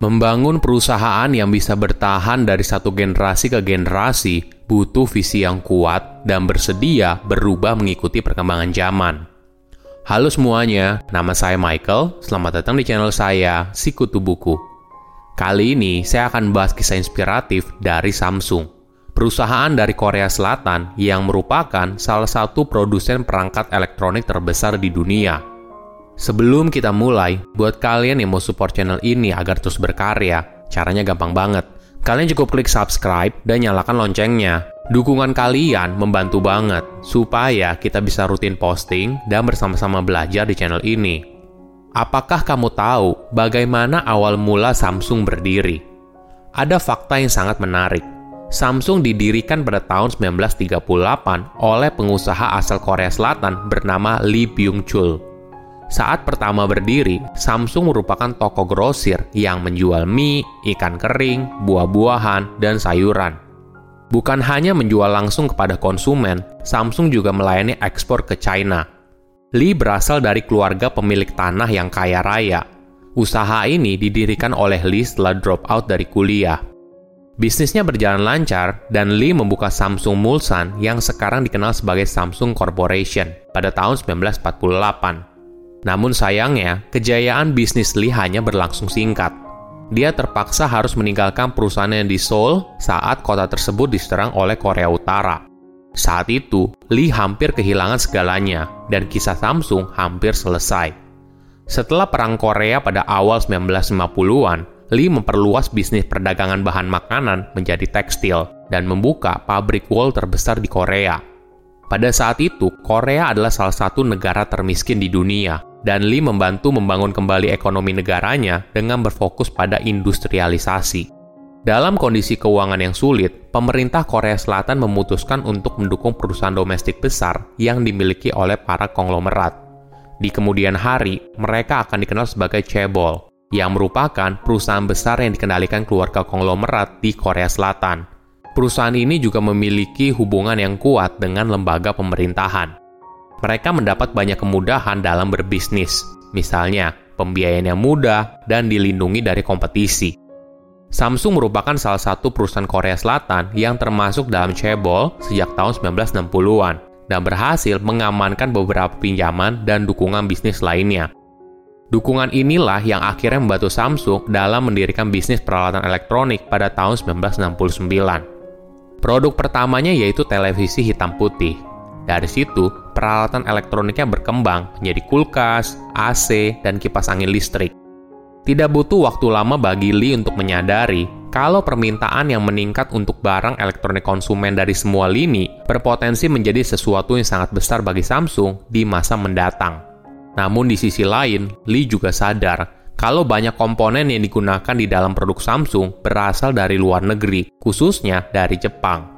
Membangun perusahaan yang bisa bertahan dari satu generasi ke generasi butuh visi yang kuat dan bersedia berubah mengikuti perkembangan zaman. Halo semuanya, nama saya Michael. Selamat datang di channel saya, Sikutu Buku. Kali ini saya akan bahas kisah inspiratif dari Samsung, perusahaan dari Korea Selatan yang merupakan salah satu produsen perangkat elektronik terbesar di dunia Sebelum kita mulai, buat kalian yang mau support channel ini agar terus berkarya, caranya gampang banget. Kalian cukup klik subscribe dan nyalakan loncengnya. Dukungan kalian membantu banget supaya kita bisa rutin posting dan bersama-sama belajar di channel ini. Apakah kamu tahu bagaimana awal mula Samsung berdiri? Ada fakta yang sangat menarik. Samsung didirikan pada tahun 1938 oleh pengusaha asal Korea Selatan bernama Lee Byung-chul. Saat pertama berdiri, Samsung merupakan toko grosir yang menjual mie, ikan kering, buah-buahan, dan sayuran. Bukan hanya menjual langsung kepada konsumen, Samsung juga melayani ekspor ke China. Lee berasal dari keluarga pemilik tanah yang kaya raya. Usaha ini didirikan oleh Lee setelah drop out dari kuliah. Bisnisnya berjalan lancar dan Lee membuka Samsung Mulsan yang sekarang dikenal sebagai Samsung Corporation pada tahun 1948. Namun sayangnya, kejayaan bisnis Lee hanya berlangsung singkat. Dia terpaksa harus meninggalkan perusahaannya di Seoul saat kota tersebut diserang oleh Korea Utara. Saat itu, Lee hampir kehilangan segalanya, dan kisah Samsung hampir selesai. Setelah Perang Korea pada awal 1950-an, Lee memperluas bisnis perdagangan bahan makanan menjadi tekstil dan membuka pabrik wool terbesar di Korea. Pada saat itu, Korea adalah salah satu negara termiskin di dunia dan Lee membantu membangun kembali ekonomi negaranya dengan berfokus pada industrialisasi. Dalam kondisi keuangan yang sulit, pemerintah Korea Selatan memutuskan untuk mendukung perusahaan domestik besar yang dimiliki oleh para konglomerat. Di kemudian hari, mereka akan dikenal sebagai Chaebol, yang merupakan perusahaan besar yang dikendalikan keluarga konglomerat di Korea Selatan. Perusahaan ini juga memiliki hubungan yang kuat dengan lembaga pemerintahan mereka mendapat banyak kemudahan dalam berbisnis, misalnya pembiayaan yang mudah dan dilindungi dari kompetisi. Samsung merupakan salah satu perusahaan Korea Selatan yang termasuk dalam cebol sejak tahun 1960-an dan berhasil mengamankan beberapa pinjaman dan dukungan bisnis lainnya. Dukungan inilah yang akhirnya membantu Samsung dalam mendirikan bisnis peralatan elektronik pada tahun 1969. Produk pertamanya yaitu televisi hitam putih. Dari situ, peralatan elektroniknya berkembang menjadi kulkas, AC, dan kipas angin listrik. Tidak butuh waktu lama bagi Lee untuk menyadari kalau permintaan yang meningkat untuk barang elektronik konsumen dari semua lini berpotensi menjadi sesuatu yang sangat besar bagi Samsung di masa mendatang. Namun di sisi lain, Lee juga sadar kalau banyak komponen yang digunakan di dalam produk Samsung berasal dari luar negeri, khususnya dari Jepang.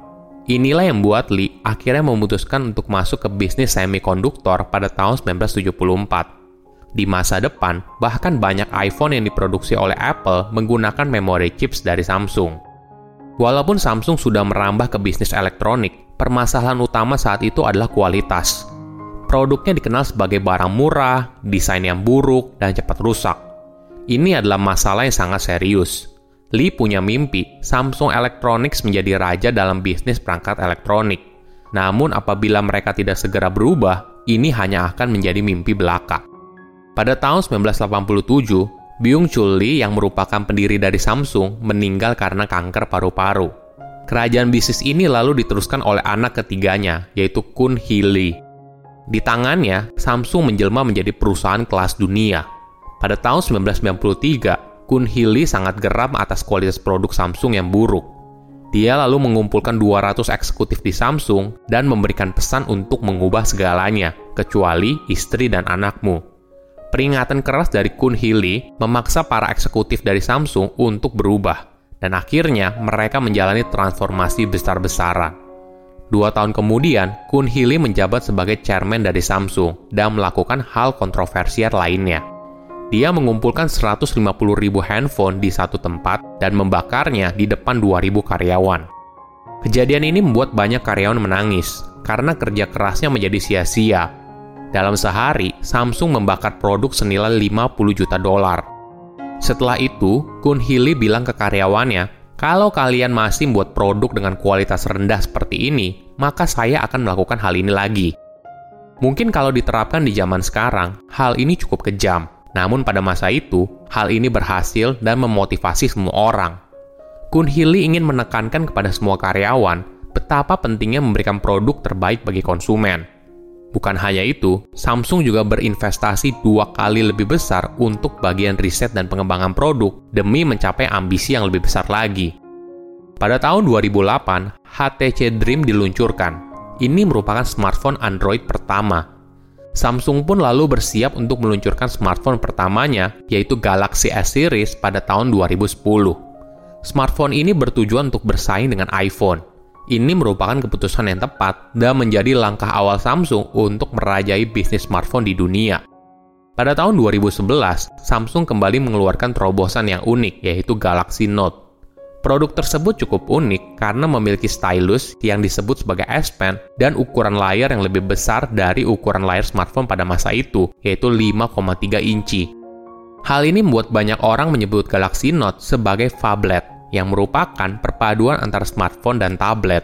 Inilah yang membuat Lee akhirnya memutuskan untuk masuk ke bisnis semikonduktor pada tahun 1974. Di masa depan, bahkan banyak iPhone yang diproduksi oleh Apple menggunakan memori chips dari Samsung. Walaupun Samsung sudah merambah ke bisnis elektronik, permasalahan utama saat itu adalah kualitas. Produknya dikenal sebagai barang murah, desain yang buruk, dan cepat rusak. Ini adalah masalah yang sangat serius, Lee punya mimpi Samsung Electronics menjadi raja dalam bisnis perangkat elektronik. Namun apabila mereka tidak segera berubah, ini hanya akan menjadi mimpi belaka. Pada tahun 1987, Byung-chul Lee yang merupakan pendiri dari Samsung meninggal karena kanker paru-paru. Kerajaan bisnis ini lalu diteruskan oleh anak ketiganya, yaitu Kun Hee Lee. Di tangannya, Samsung menjelma menjadi perusahaan kelas dunia. Pada tahun 1993, Kun Hili sangat geram atas kualitas produk Samsung yang buruk. Dia lalu mengumpulkan 200 eksekutif di Samsung dan memberikan pesan untuk mengubah segalanya, kecuali istri dan anakmu. Peringatan keras dari Kun Hili memaksa para eksekutif dari Samsung untuk berubah, dan akhirnya mereka menjalani transformasi besar-besaran. Dua tahun kemudian, Kun Hili menjabat sebagai chairman dari Samsung dan melakukan hal kontroversial lainnya dia mengumpulkan 150 ribu handphone di satu tempat dan membakarnya di depan 2000 karyawan. Kejadian ini membuat banyak karyawan menangis karena kerja kerasnya menjadi sia-sia. Dalam sehari, Samsung membakar produk senilai 50 juta dolar. Setelah itu, Kun Hili bilang ke karyawannya, kalau kalian masih membuat produk dengan kualitas rendah seperti ini, maka saya akan melakukan hal ini lagi. Mungkin kalau diterapkan di zaman sekarang, hal ini cukup kejam. Namun pada masa itu, hal ini berhasil dan memotivasi semua orang. Kun Hili ingin menekankan kepada semua karyawan betapa pentingnya memberikan produk terbaik bagi konsumen. Bukan hanya itu, Samsung juga berinvestasi dua kali lebih besar untuk bagian riset dan pengembangan produk demi mencapai ambisi yang lebih besar lagi. Pada tahun 2008, HTC Dream diluncurkan. Ini merupakan smartphone Android pertama. Samsung pun lalu bersiap untuk meluncurkan smartphone pertamanya, yaitu Galaxy S Series pada tahun 2010. Smartphone ini bertujuan untuk bersaing dengan iPhone ini merupakan keputusan yang tepat dan menjadi langkah awal Samsung untuk merajai bisnis smartphone di dunia. Pada tahun 2011, Samsung kembali mengeluarkan terobosan yang unik, yaitu Galaxy Note. Produk tersebut cukup unik karena memiliki stylus yang disebut sebagai S Pen dan ukuran layar yang lebih besar dari ukuran layar smartphone pada masa itu, yaitu 5,3 inci. Hal ini membuat banyak orang menyebut Galaxy Note sebagai phablet yang merupakan perpaduan antara smartphone dan tablet.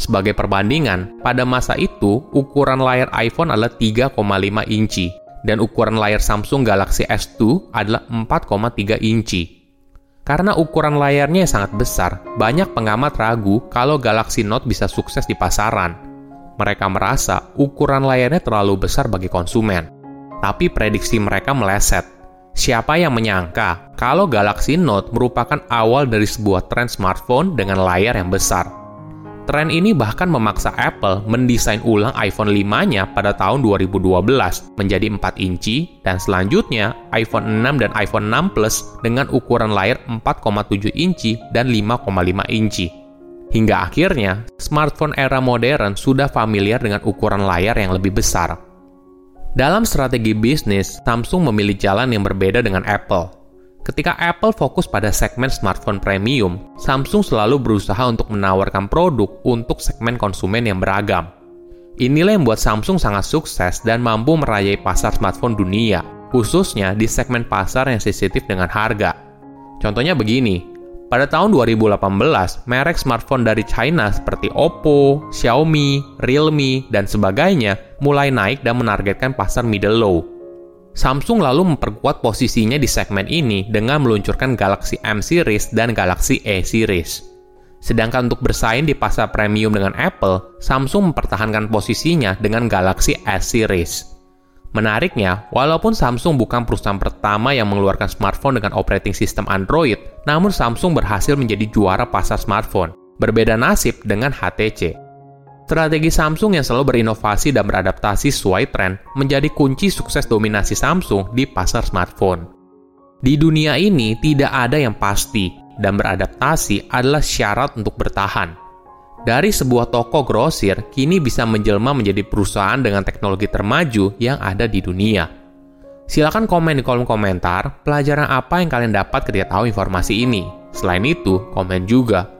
Sebagai perbandingan, pada masa itu ukuran layar iPhone adalah 3,5 inci dan ukuran layar Samsung Galaxy S2 adalah 4,3 inci. Karena ukuran layarnya yang sangat besar, banyak pengamat ragu kalau Galaxy Note bisa sukses di pasaran. Mereka merasa ukuran layarnya terlalu besar bagi konsumen. Tapi prediksi mereka meleset Siapa yang menyangka kalau Galaxy Note merupakan awal dari sebuah tren smartphone dengan layar yang besar? Tren ini bahkan memaksa Apple mendesain ulang iPhone 5-nya pada tahun 2012 menjadi 4 inci dan selanjutnya iPhone 6 dan iPhone 6 Plus dengan ukuran layar 4,7 inci dan 5,5 inci. Hingga akhirnya, smartphone era modern sudah familiar dengan ukuran layar yang lebih besar. Dalam strategi bisnis, Samsung memilih jalan yang berbeda dengan Apple. Ketika Apple fokus pada segmen smartphone premium, Samsung selalu berusaha untuk menawarkan produk untuk segmen konsumen yang beragam. Inilah yang membuat Samsung sangat sukses dan mampu merayai pasar smartphone dunia, khususnya di segmen pasar yang sensitif dengan harga. Contohnya begini, pada tahun 2018, merek smartphone dari China seperti Oppo, Xiaomi, Realme, dan sebagainya mulai naik dan menargetkan pasar middle low. Samsung lalu memperkuat posisinya di segmen ini dengan meluncurkan Galaxy M series dan Galaxy A series. Sedangkan untuk bersaing di pasar premium dengan Apple, Samsung mempertahankan posisinya dengan Galaxy S series. Menariknya, walaupun Samsung bukan perusahaan pertama yang mengeluarkan smartphone dengan operating system Android, namun Samsung berhasil menjadi juara pasar smartphone. Berbeda nasib dengan HTC. Strategi Samsung yang selalu berinovasi dan beradaptasi sesuai tren menjadi kunci sukses dominasi Samsung di pasar smartphone. Di dunia ini tidak ada yang pasti, dan beradaptasi adalah syarat untuk bertahan. Dari sebuah toko grosir, kini bisa menjelma menjadi perusahaan dengan teknologi termaju yang ada di dunia. Silahkan komen di kolom komentar pelajaran apa yang kalian dapat ketika tahu informasi ini. Selain itu, komen juga